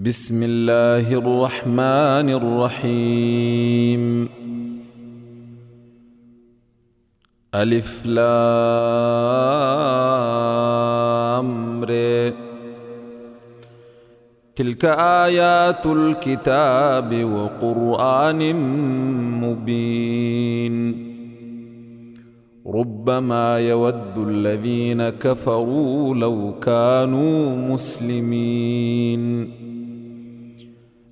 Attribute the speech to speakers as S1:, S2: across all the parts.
S1: بسم الله الرحمن الرحيم. ألف لام تلك آيات الكتاب وقرآن مبين. ربما يود الذين كفروا لو كانوا مسلمين.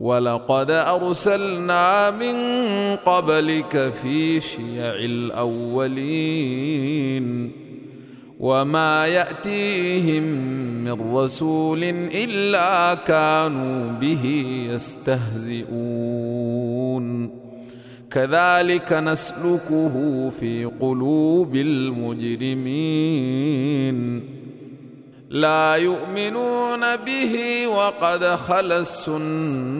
S1: ولقد أرسلنا من قبلك في شيع الأولين وما يأتيهم من رسول إلا كانوا به يستهزئون. كذلك نسلكه في قلوب المجرمين. لا يؤمنون به وقد خلا السنة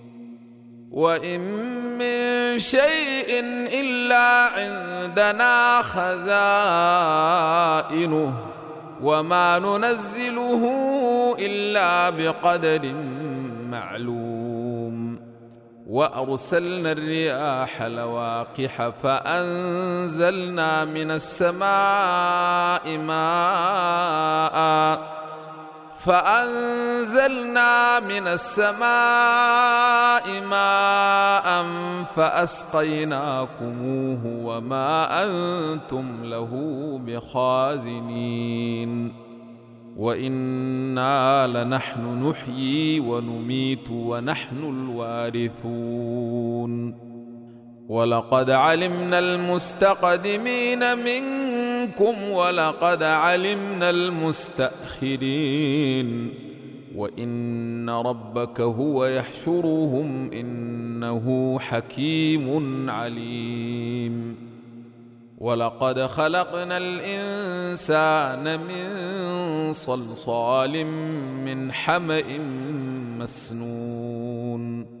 S1: وإن من شيء إلا عندنا خزائنه وما ننزله إلا بقدر معلوم. وأرسلنا الرياح لواقح فأنزلنا من السماء ماء فأنزلنا من السماء ماء فأسقيناكموه وما أنتم له بخازنين. وإنا لنحن نحيي ونميت ونحن الوارثون. ولقد علمنا المستقدمين منكم ولقد علمنا المستأخرين. وإن ربك هو يحشرهم إنه حكيم عليم. ولقد خلقنا الإنسان من صلصال من حمإ مسنون.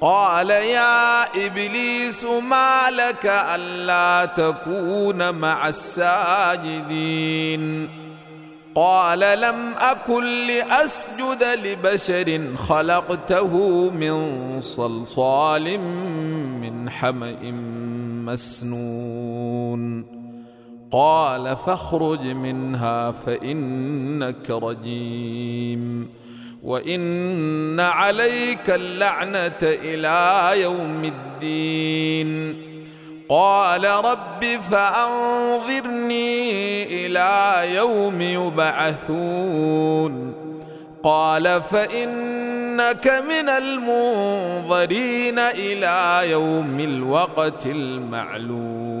S1: قال يا إبليس ما لك ألا تكون مع الساجدين؟ قال لم أكن لأسجد لبشر خلقته من صلصال من حمإ مسنون. قال فاخرج منها فإنك رجيم. وان عليك اللعنه إلى يوم الدين قال رب فانظرني إلى يوم يبعثون قال فانك من المنظرين إلى يوم الوقت المعلوم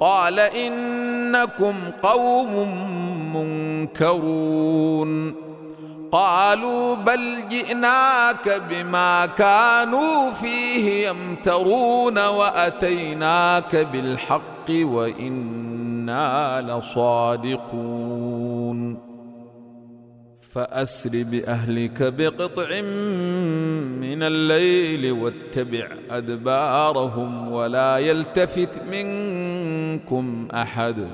S1: قال إنكم قوم منكرون. قالوا بل جئناك بما كانوا فيه يمترون وأتيناك بالحق وإنا لصادقون. فأسر بأهلك بقطع من الليل واتبع أدبارهم ولا يلتفت منكم أحد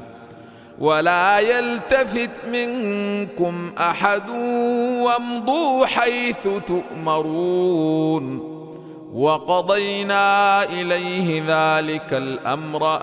S1: ولا يلتفت منكم أحد وامضوا حيث تؤمرون وقضينا إليه ذلك الأمر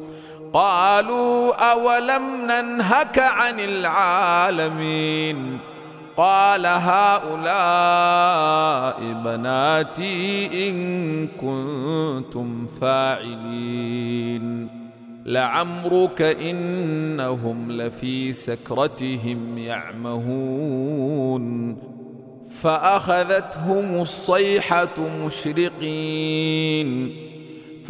S1: قالوا أولم ننهك عن العالمين؟ قال هؤلاء بناتي إن كنتم فاعلين. لعمرك إنهم لفي سكرتهم يعمهون. فأخذتهم الصيحة مشرقين.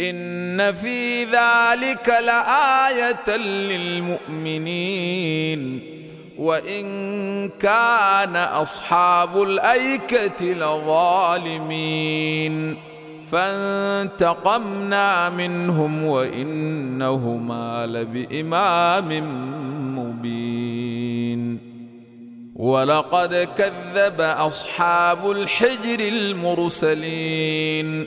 S1: إن في ذلك لآية للمؤمنين. وإن كان أصحاب الأيكة لظالمين. فانتقمنا منهم وإنهما لبإمام مبين. ولقد كذب أصحاب الحجر المرسلين.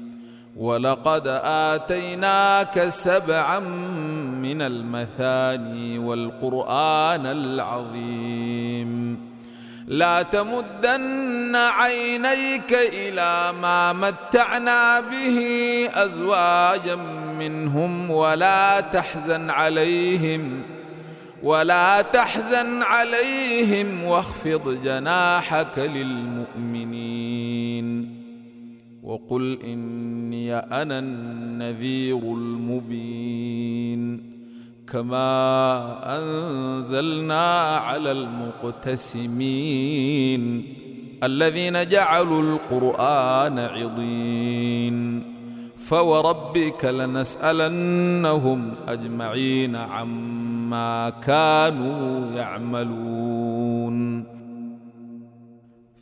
S1: ولقد آتيناك سبعا من المثاني والقرآن العظيم. لا تمدن عينيك إلى ما متعنا به أزواجا منهم ولا تحزن عليهم ولا تحزن عليهم واخفض جناحك للمؤمنين. وقل إني أنا النذير المبين كما أنزلنا على المقتسمين الذين جعلوا القرآن عضين فوربك لنسألنهم أجمعين عما ما كانوا يعملون